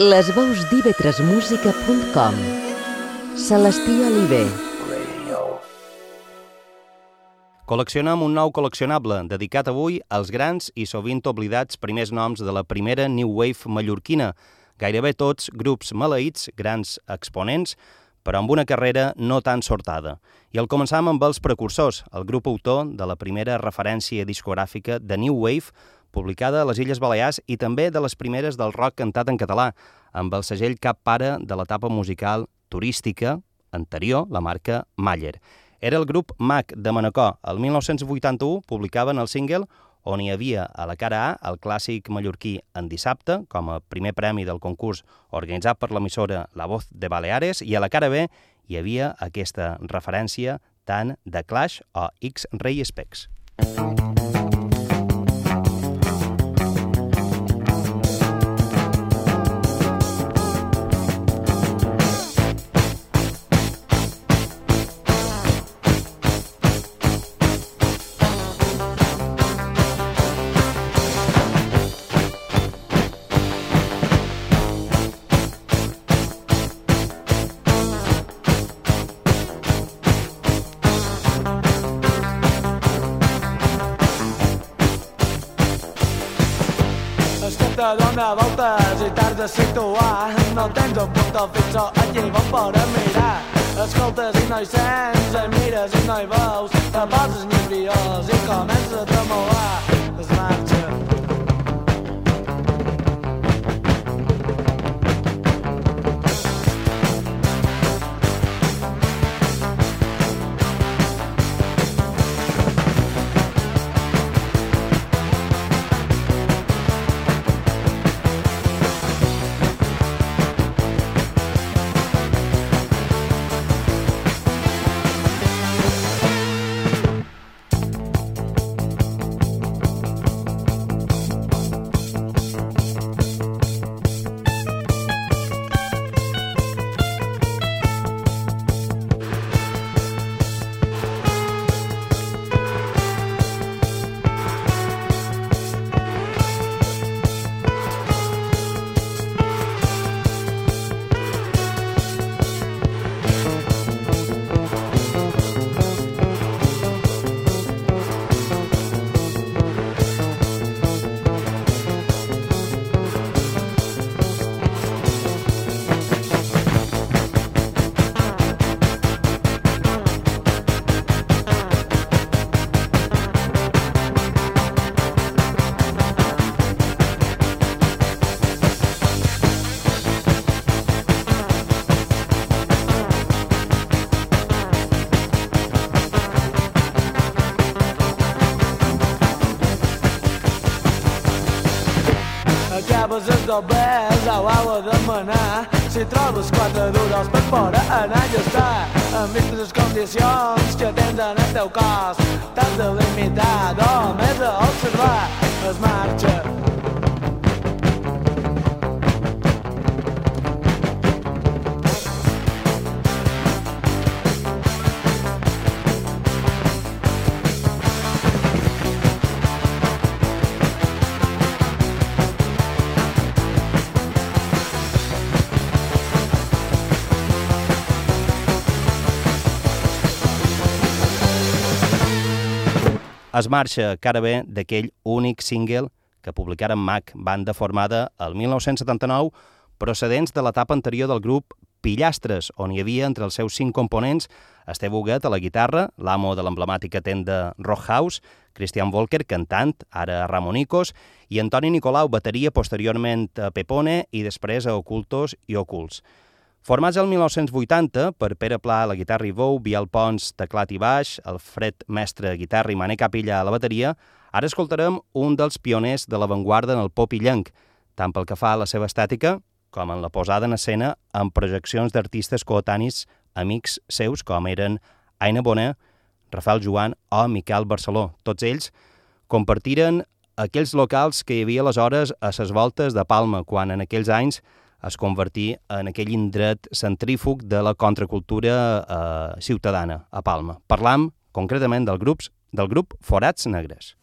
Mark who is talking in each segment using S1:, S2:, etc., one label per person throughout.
S1: Les veus d'ivetresmusica.com Celestí Oliver.
S2: Col·leccionem un nou col·leccionable dedicat avui als grans i sovint oblidats primers noms de la primera New Wave mallorquina, gairebé tots grups maleïts, grans exponents, però amb una carrera no tan sortada. I el començam amb els precursors, el grup autor de la primera referència discogràfica de New Wave, publicada a les Illes Balears i també de les primeres del rock cantat en català, amb el segell cap pare de l'etapa musical turística anterior, la marca Maller. Era el grup MAC de Manacor. El 1981 publicaven el single on hi havia a la cara A el clàssic mallorquí en dissabte, com a primer premi del concurs organitzat per l'emissora La Voz de Baleares, i a la cara B hi havia aquesta referència tant de Clash o X-Ray Specs. Música te dona voltes i t'has de situar. No tens un punt fix o et lleven per a mirar. Escoltes i no hi sents, i mires i no hi veus. Te poses nerviós i comences a tremolar. Es marxa doblers au ho de demanar si trobes quatre duros per fora anar i estar amb les condicions que tens en el teu cos. T'has de limitar només a observar. Es marxa es marxa cara bé d'aquell únic single que publicaren Mac, banda formada el 1979, procedents de l'etapa anterior del grup Pillastres, on hi havia entre els seus cinc components Esteve Huguet a la guitarra, l'amo de l'emblemàtica tenda Rock House, Christian Volker, cantant, ara Ramonicos, i Antoni Nicolau, bateria, posteriorment a Pepone i després a Ocultos i Ocults. Formats el 1980 per Pere Pla a la guitarra i veu, Biel Pons, teclat i baix, Alfred Mestre, guitarra i Mané Capilla a la bateria, ara escoltarem un dels pioners de l'avantguarda en el pop illenc, tant pel que fa a la seva estètica com en la posada en escena amb projeccions d'artistes coetanis amics seus com eren Aina Bonet, Rafael Joan o Miquel Barceló. Tots ells compartiren aquells locals que hi havia aleshores a ses voltes de Palma, quan en aquells anys es convertir en aquell indret centrífug de la contracultura eh, ciutadana a Palma. Parlam concretament del, grups, del grup Forats Negres.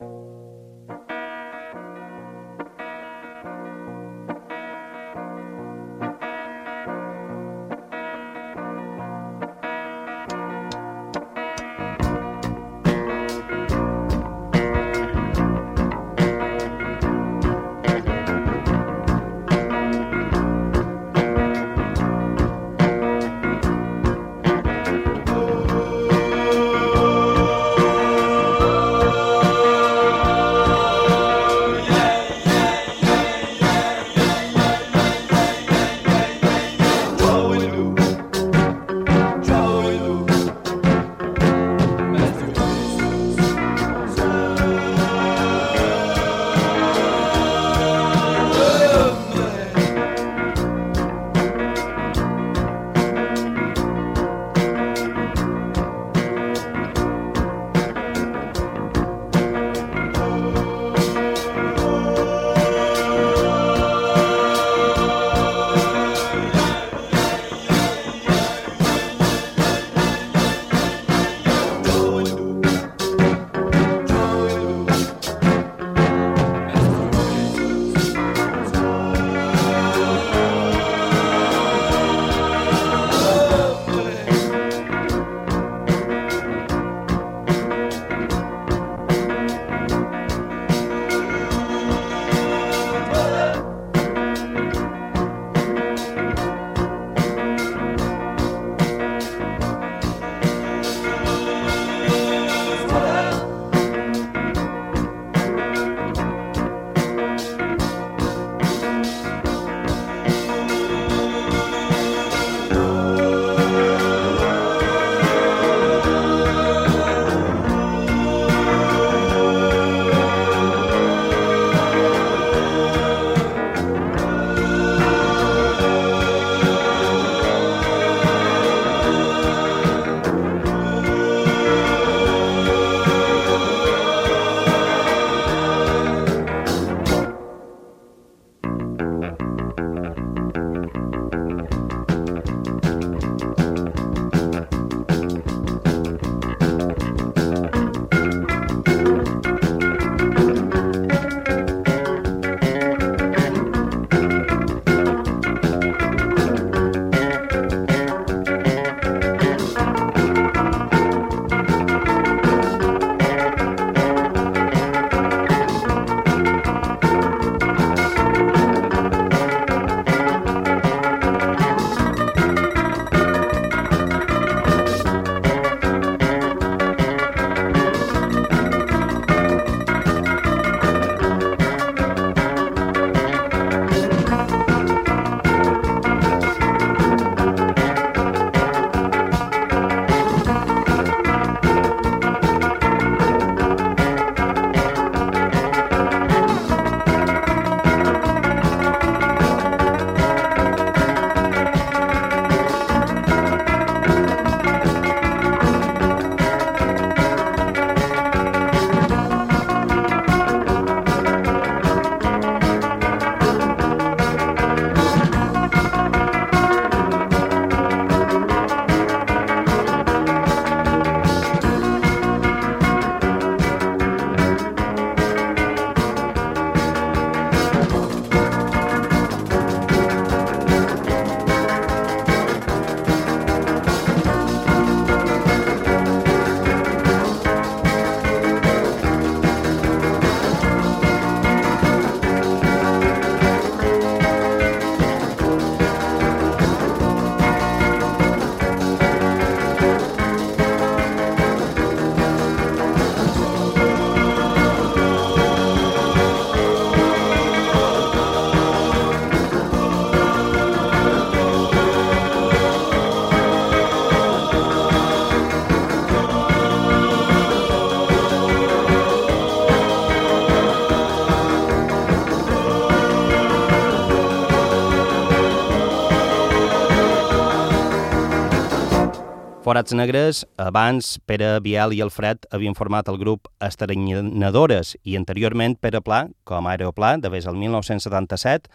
S3: Forats Negres, abans Pere Biel i Alfred havien format el grup Estarenyadores i anteriorment Pere Pla, com a Aeropla, de des del 1977,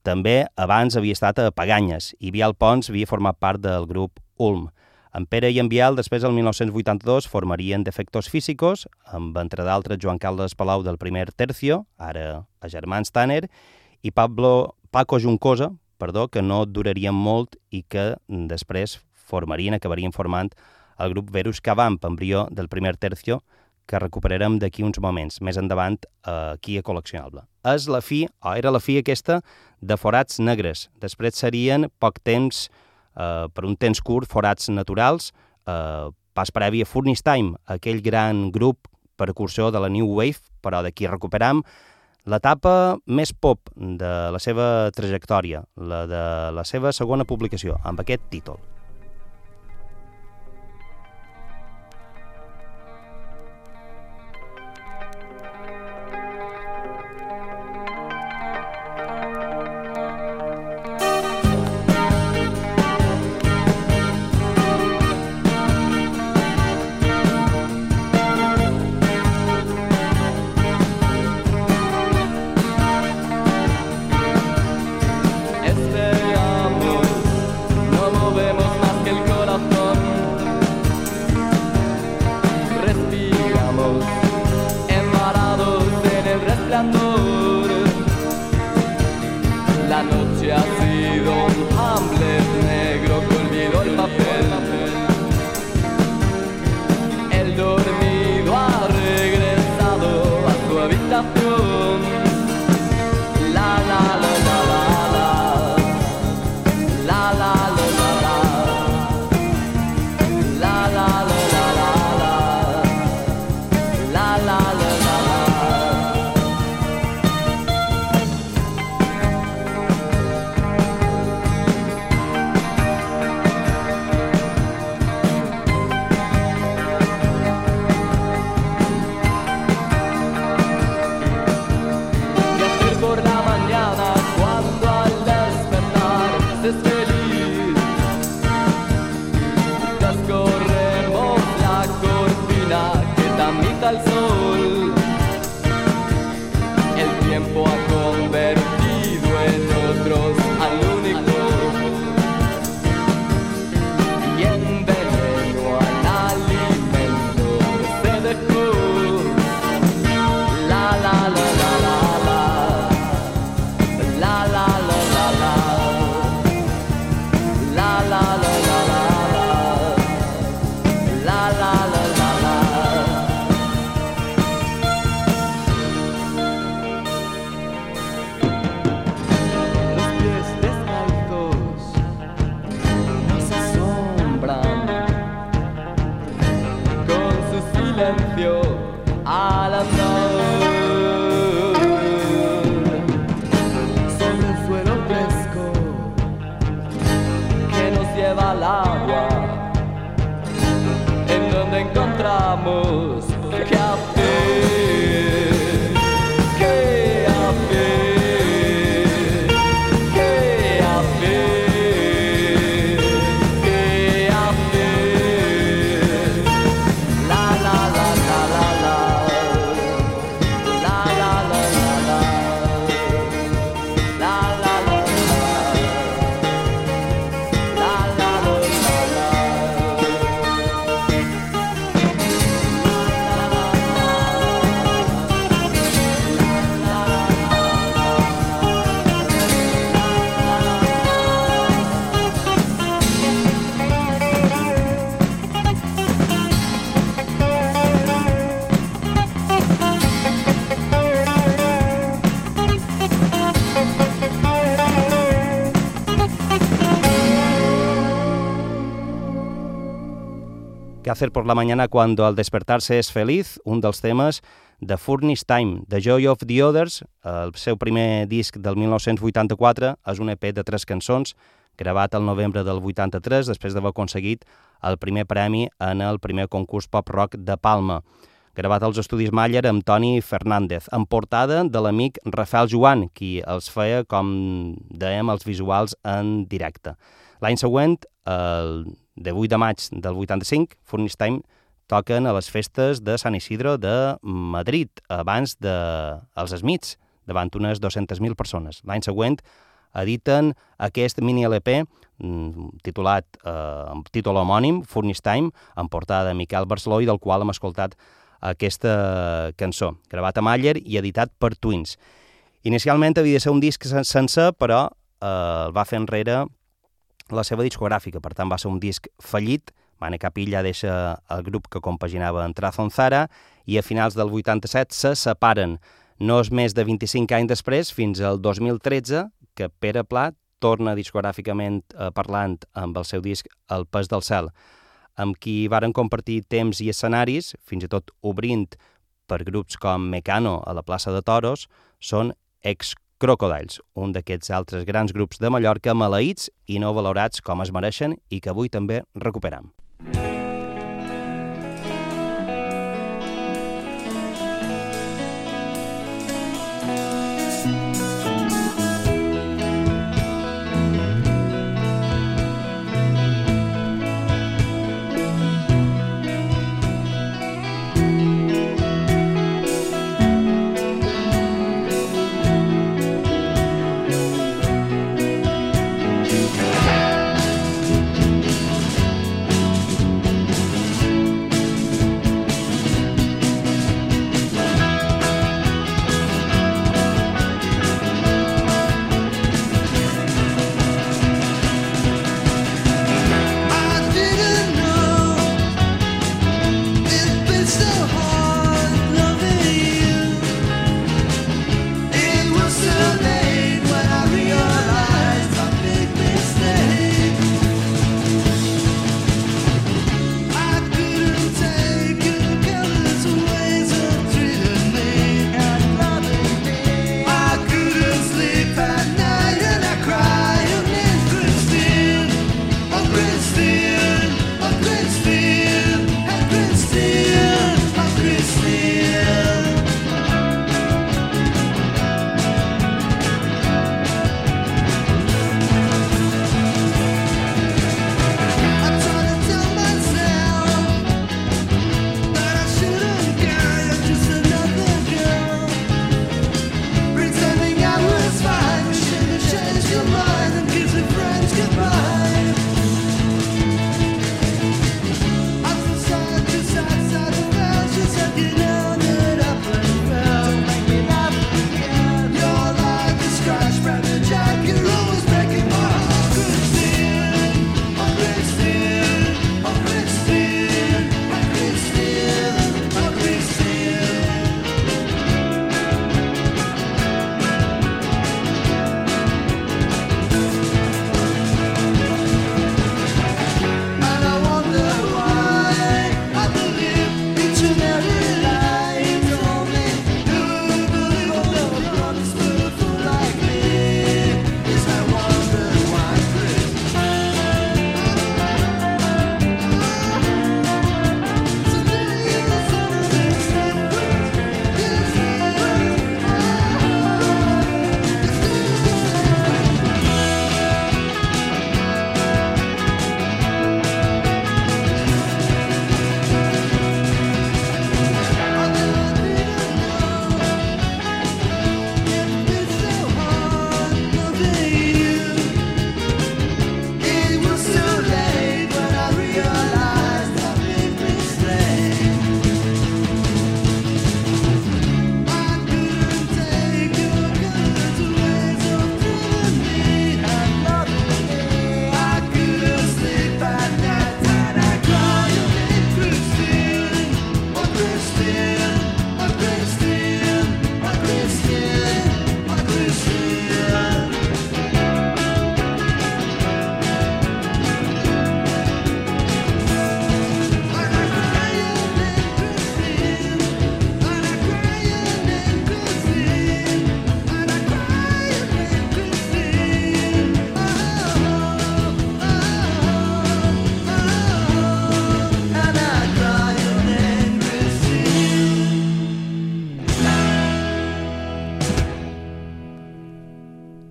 S3: també abans havia estat a Paganyes i Biel Pons havia format part del grup Ulm. En Pere i en Biel, després del 1982, formarien Defectos Físicos, amb, entre d'altres, Joan Carles Palau del primer Tercio, ara a Germans Tanner, i Pablo Paco Juncosa, perdó, que no durarien molt i que després formarien, acabarien formant el grup Verus Cavamp, embrió del primer tercio, que recuperarem d'aquí uns moments, més endavant, eh, aquí a Col·leccionable. És la fi, o era la fi aquesta, de Forats Negres. Després serien poc temps, eh, per un temps curt, Forats Naturals, eh, pas previ a Furnace Time, aquell gran grup precursor de la New Wave, però d'aquí recuperam l'etapa més pop de la seva trajectòria, la de la seva segona publicació, amb aquest títol. Hacer por la mañana cuando al despertarse es feliz? Un dels temes de Furnace Time, The Joy of the Others, el seu primer disc del 1984, és un EP de tres cançons, gravat el novembre del 83, després d'haver aconseguit el primer premi en el primer concurs pop-rock de Palma, gravat als estudis Maller amb Toni Fernández, en portada de l'amic Rafael Joan, qui els feia, com dèiem, els visuals en directe. L'any següent, el
S2: de 8 de maig del 85, Furnace Time toquen a les festes de Sant Isidro de Madrid, abans de els Smiths, davant unes 200.000 persones. L'any següent editen aquest mini LP mm, titulat eh, amb títol homònim, Furnace Time, en portada de Miquel Barceló i del qual hem escoltat aquesta cançó, gravat a Maller i editat per Twins. Inicialment havia de ser un disc sencer, però eh, el va fer enrere la seva discogràfica, per tant va ser un disc fallit, Mane Capilla deixa el grup que compaginava en Trazon Zara i a finals del 87 se separen. No és més de 25 anys després, fins al 2013, que Pere Pla torna discogràficament eh, parlant amb el seu disc El pes del cel, amb qui varen compartir temps i escenaris, fins i tot obrint per grups com Mecano a la plaça de Toros, són ex Crocodiles, un d'aquests altres grans grups de Mallorca maleïts i no valorats com es mereixen i que avui també recuperam.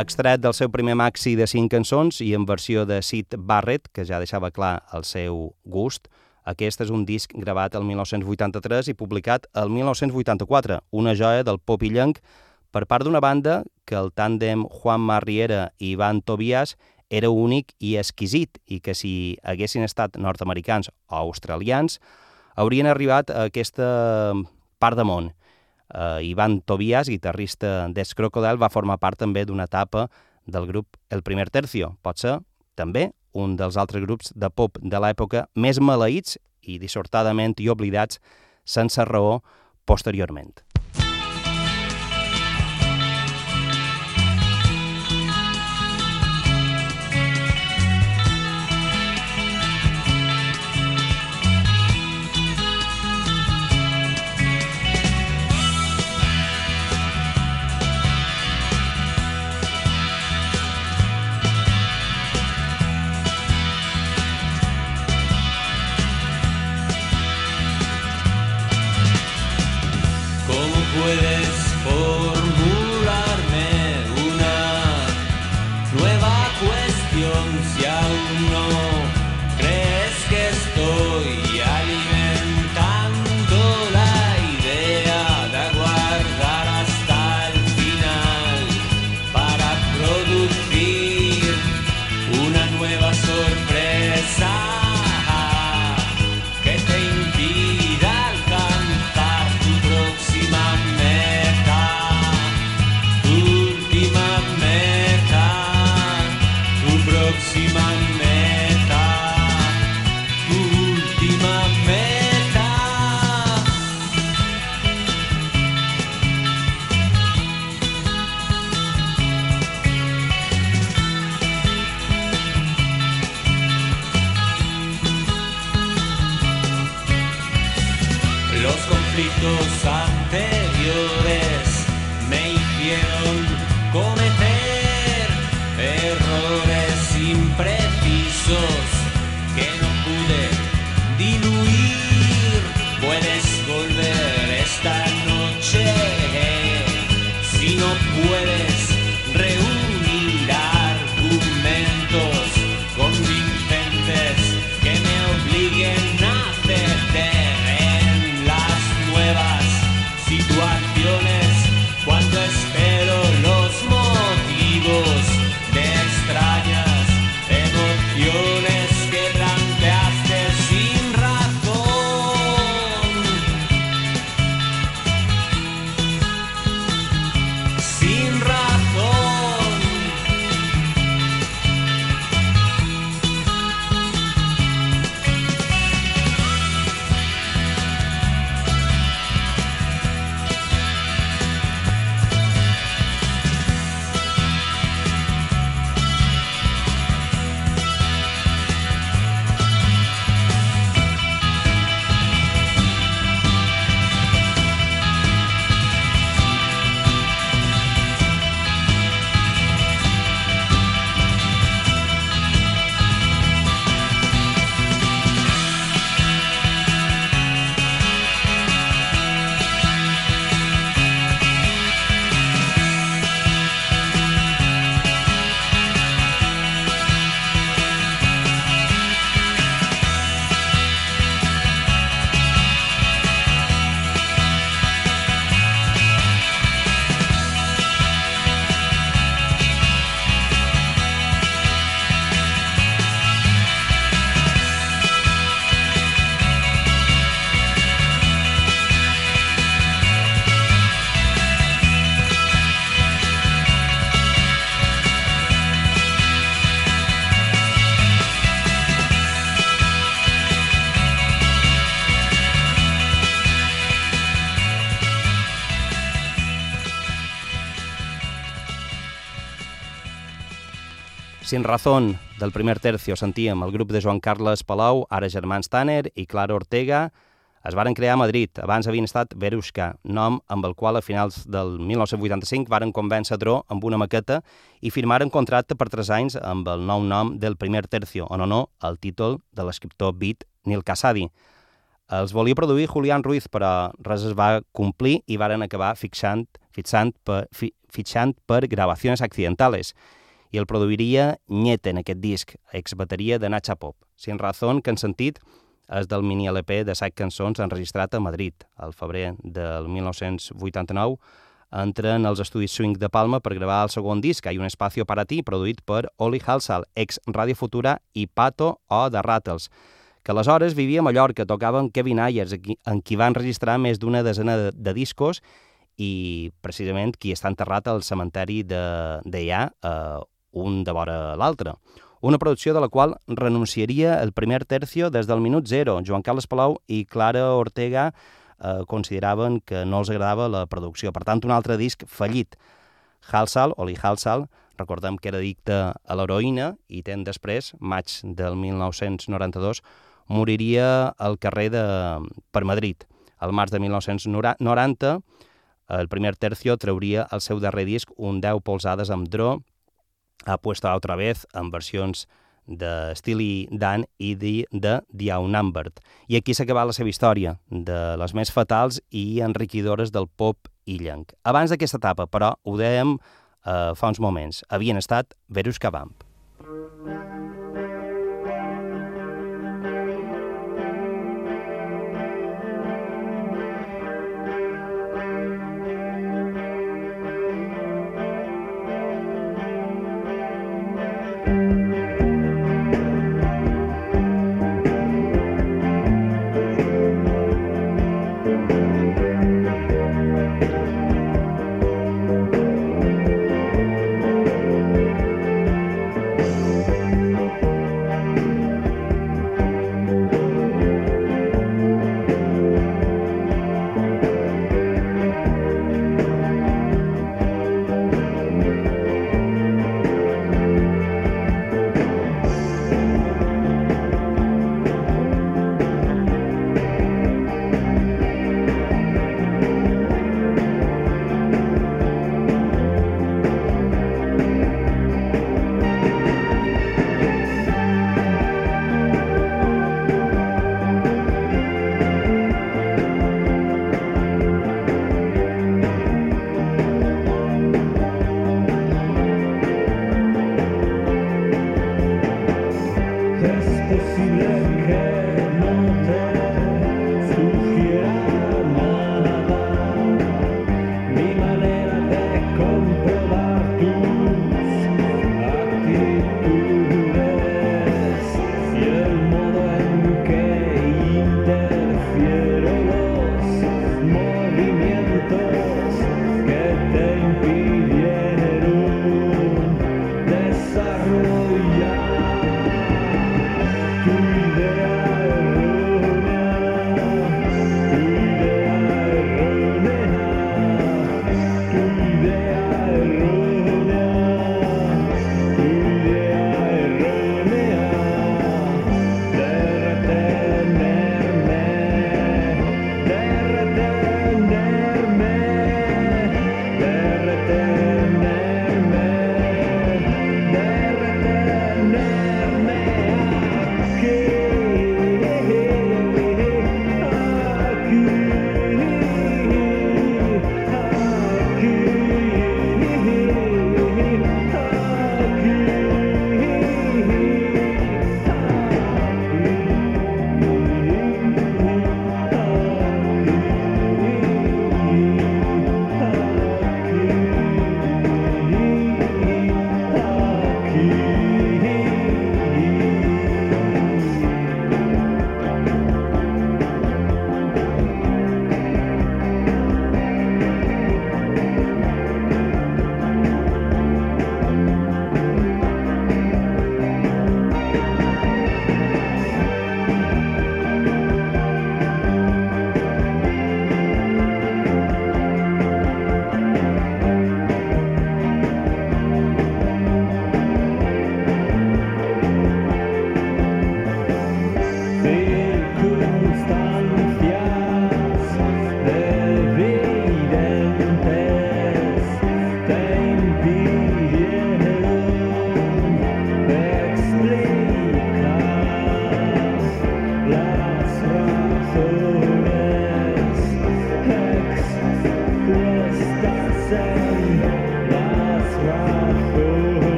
S4: Extret del seu primer maxi de cinc cançons i en versió de Sid Barrett, que ja deixava clar el seu gust, aquest és un disc gravat el 1983 i publicat el 1984, una joia del pop illenc per part d'una banda que el tàndem Juan Marriera i Ivan Tobias era únic i exquisit i que si haguessin estat nord-americans o australians haurien arribat a aquesta part de món. Uh, Ivan Tobias, guitarrista d'Es Crocodile, va formar part també d'una etapa del grup El Primer Tercio. Pot ser, també, un dels altres grups de pop de l'època més maleïts i dissortadament i oblidats sense raó posteriorment. Sin Razón, del primer tercio, sentíem el grup de Joan Carles Palau, ara germans Tanner i Clara Ortega, es varen crear a Madrid, abans havien estat Verushka, nom amb el qual a finals del 1985 varen convèncer Dro amb una maqueta i firmaren contracte per tres anys amb el nou nom del primer tercio, en honor al títol de l'escriptor beat Nil Casadi. Els volia produir Julián Ruiz, però res es va complir i varen acabar fixant, fixant per, fi,
S2: fitxant per Gravaciones Accidentales, i el produiria Nyete en aquest disc, exbateria de Nacha Pop. Sin Razón, que en sentit és del mini LP de set cançons enregistrat a Madrid, al febrer del 1989, entren als estudis Swing de Palma per gravar el segon disc, Hay un espacio para ti, produït per Oli Halsal, ex Radio Futura i Pato o de Rattles, que aleshores vivia a Mallorca, tocava amb Kevin Ayers, en qui va enregistrar més d'una desena de, de discos i precisament qui està enterrat al cementeri d'allà, de, eh, un de vora l'altre. Una producció de la qual renunciaria el primer tercio des del minut zero. Joan Carles Palau i Clara Ortega eh, consideraven que no els agradava la producció. Per tant, un altre disc fallit. Halsal, Oli Halsal, recordem que era dicte a l'heroïna i ten després, maig del 1992, moriria al carrer de, per Madrid. Al març de 1990, el primer tercio trauria el seu darrer disc, un 10 polsades amb dro, ha puesto otra vez en versions de Steely Dan i de, de The Outnumbered. I aquí s'acaba la seva història, de les més fatals i enriquidores del pop illenc. Abans d'aquesta etapa, però, ho dèiem eh, fa uns moments, havien estat Verus Cabamp.
S5: to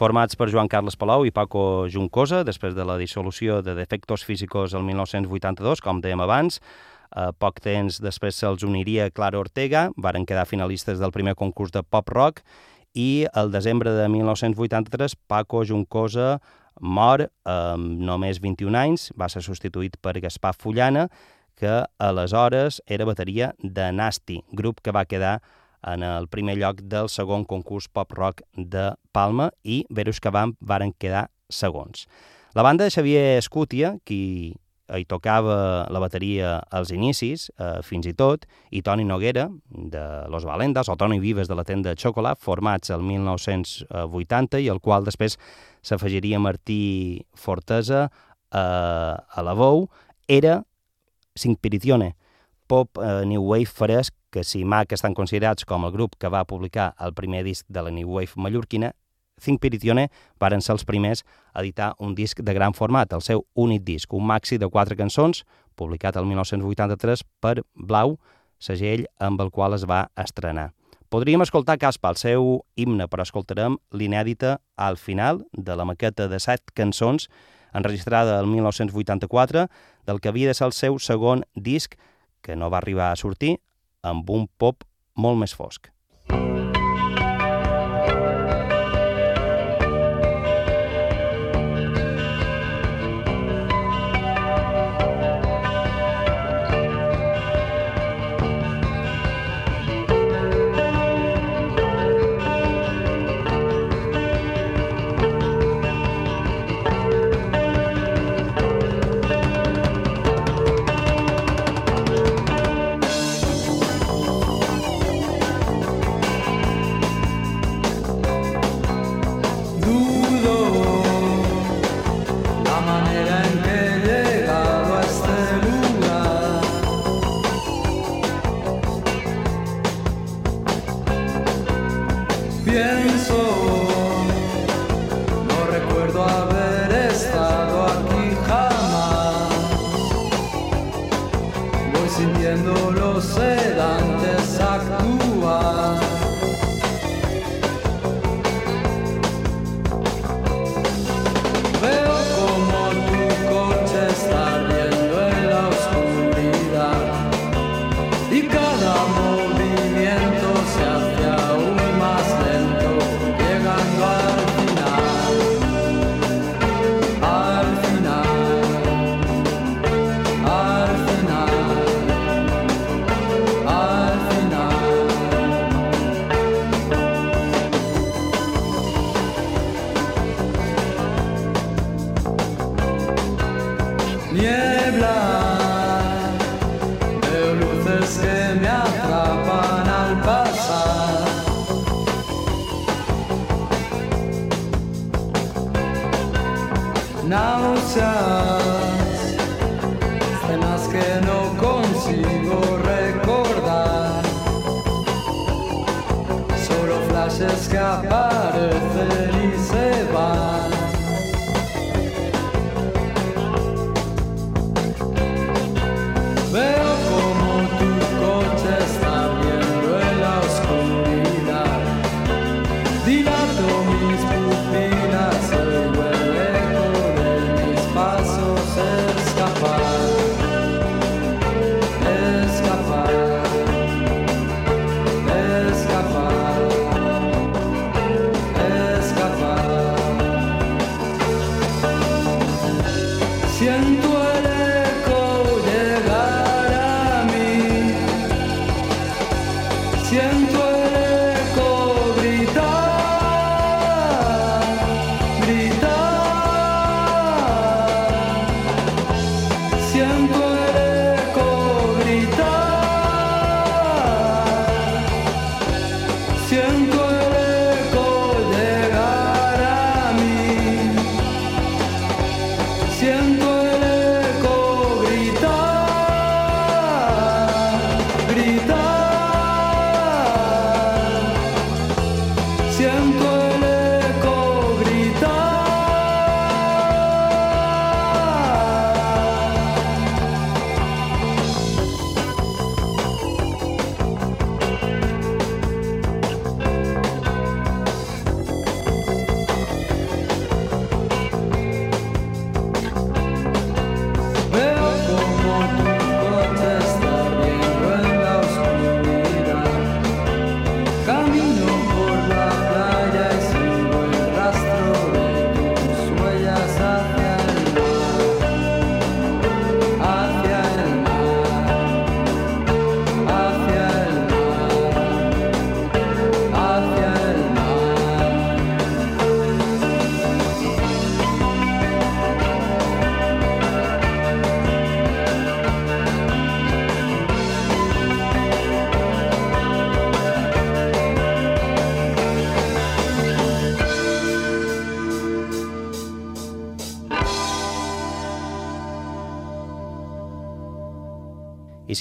S2: formats per Joan Carles Palau i Paco Juncosa, després de la dissolució de Defectos Físicos el 1982, com dèiem abans. A poc temps després se'ls uniria Clara Ortega, varen quedar finalistes del primer concurs de pop-rock, i el desembre de 1983 Paco Juncosa mor amb només 21 anys, va ser substituït per Gaspar Fullana, que aleshores era bateria de Nasti, grup que va quedar en el primer lloc del segon concurs pop-rock de Palma i Verus van varen quedar segons. La banda de Xavier Escútia, qui hi tocava la bateria als inicis, eh, fins i tot, i Toni Noguera, de Los Valendas, o Toni Vives, de la tenda Xocolat, formats el 1980, i el qual després s'afegiria Martí Fortesa eh, a la veu, era Sinpiritione, pop eh, New Wave fresc que si Mac estan considerats com el grup que va publicar el primer disc de la New Wave mallorquina, Think Piritione varen ser els primers a editar un disc de gran format, el seu únic disc, un maxi de quatre cançons, publicat el 1983 per Blau, segell amb el qual es va estrenar. Podríem escoltar Caspa, el seu himne, però escoltarem l'inèdita al final de la maqueta de set cançons enregistrada el 1984 del que havia de ser el seu segon disc que no va arribar a sortir amb un pop molt més fosc. cosas, que no consigo recordar, solo flashes capaz.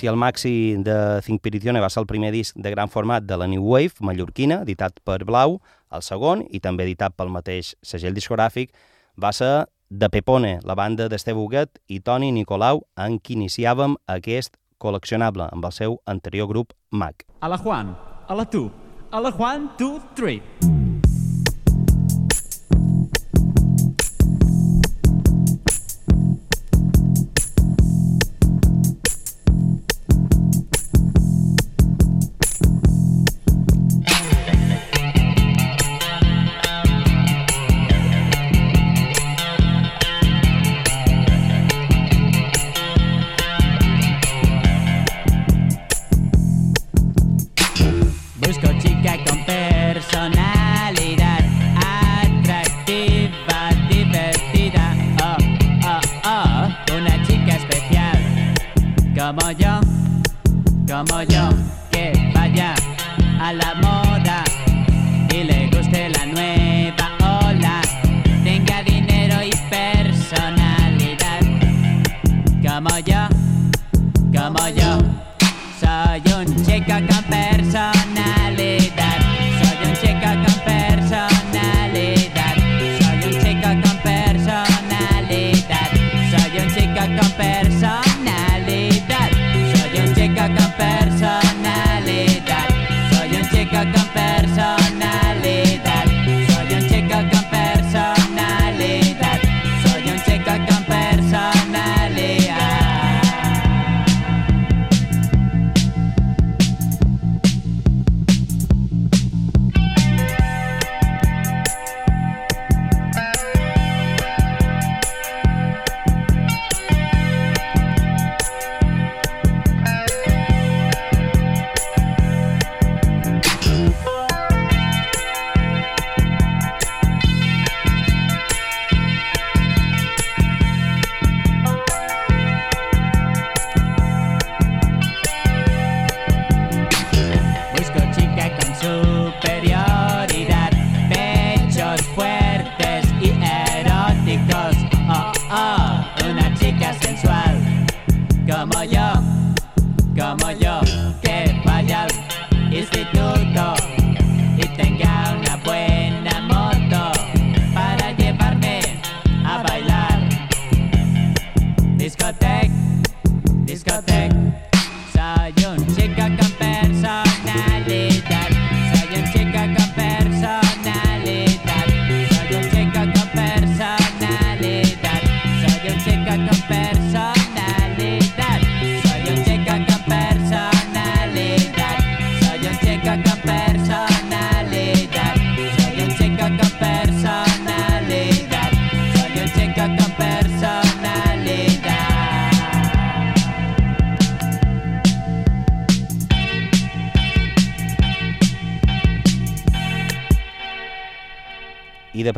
S2: El Maxi de Think Piritione va ser el primer disc de gran format de la New Wave mallorquina, editat per Blau, el segon, i també editat pel mateix segell discogràfic, va ser de Pepone, la banda d'Esteve Huguet i Toni Nicolau, en qui iniciàvem aquest col·leccionable amb el seu anterior grup Mac.
S6: A la Juan, a la tu, a la Juan, two, three.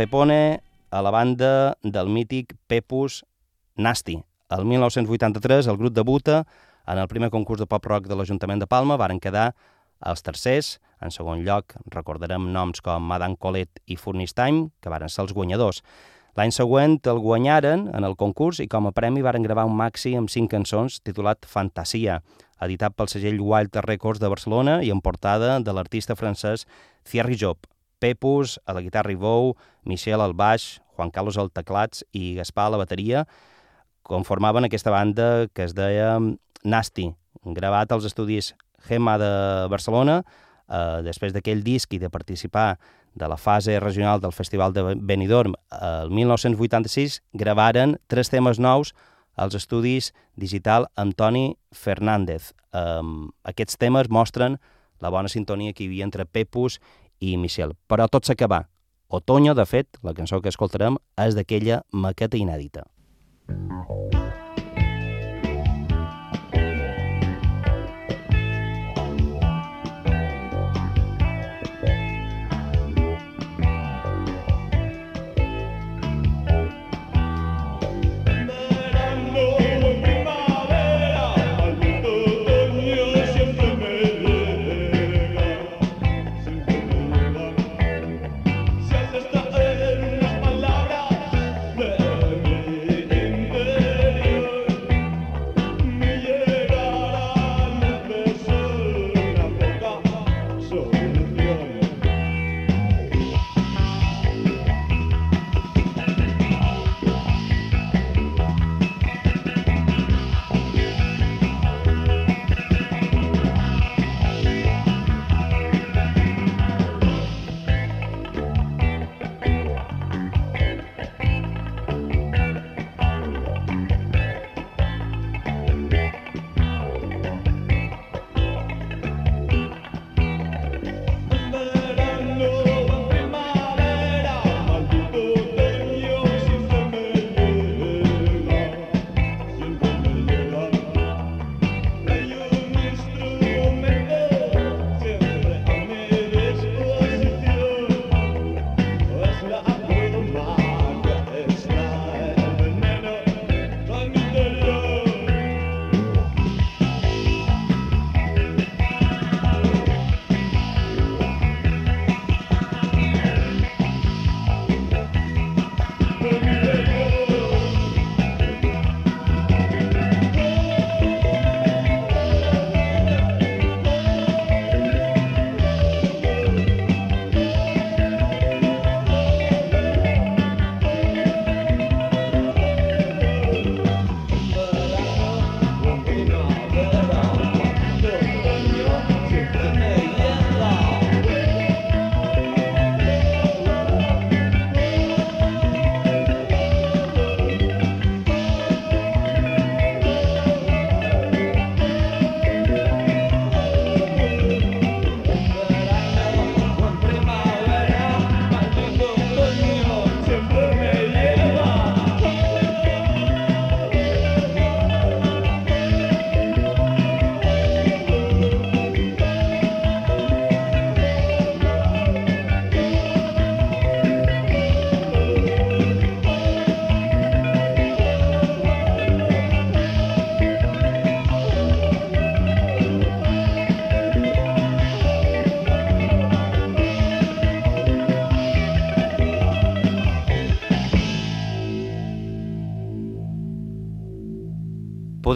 S2: Pepone a la banda del mític Pepus Nasti. El 1983 el grup debuta en el primer concurs de pop-rock de l'Ajuntament de Palma, varen quedar els tercers. En segon lloc, recordarem noms com Madame Colette i Furnace Time, que varen ser els guanyadors. L'any següent el guanyaren en el concurs i com a premi varen gravar un maxi amb cinc cançons titulat Fantasia, editat pel segell Wild Records de Barcelona i en portada de l'artista francès Thierry Job. Pepus a la guitarra i veu, Michel al baix, Juan Carlos al teclats i Gaspar a la bateria, conformaven aquesta banda que es deia Nasti, gravat als estudis Gema de Barcelona, eh, després d'aquell disc i de participar de la fase regional del Festival de Benidorm el 1986, gravaren tres temes nous als estudis digital Antoni Fernández. Um, aquests temes mostren la bona sintonia que hi havia entre Pepus i Michel. Però tot s'acaba. Otoño, de fet, la cançó que escoltarem és d'aquella maqueta inèdita. Mm -hmm.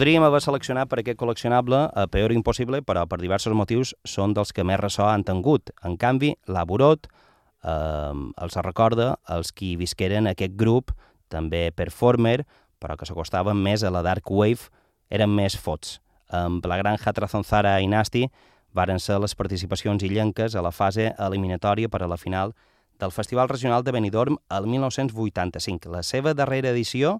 S2: Podríem haver seleccionat per aquest col·leccionable a Peor Impossible, però per diversos motius són dels que més ressò han tingut. En canvi, l'Aburot eh, els recorda els qui visqueren aquest grup, també Performer, però que s'acostaven més a la Dark Wave, eren més fots. Amb la Granja Trazonzara i Nasti varen ser les participacions illenques a la fase eliminatòria per a la final del Festival Regional de Benidorm el 1985. La seva darrera edició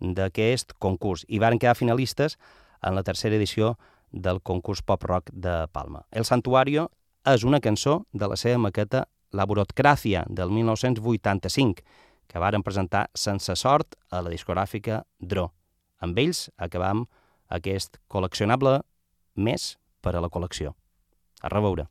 S2: d'aquest concurs i varen quedar finalistes en la tercera edició del concurs pop-rock de Palma. El Santuario és una cançó de la seva maqueta La Burocràcia, del 1985, que varen presentar sense sort a la discogràfica Dro. Amb ells acabam aquest col·leccionable més per a la col·lecció. A reveure.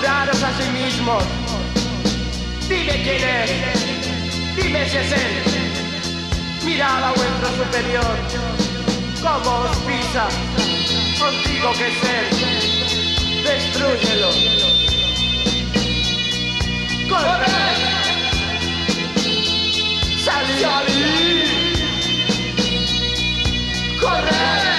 S7: juraros a sí mismos. Dime quién es, dime si es él. Mirad a vuestro superior, cómo os pisa. Os digo que es él, destruyelo. ¡Corre! ¡Salid! ¡Corre!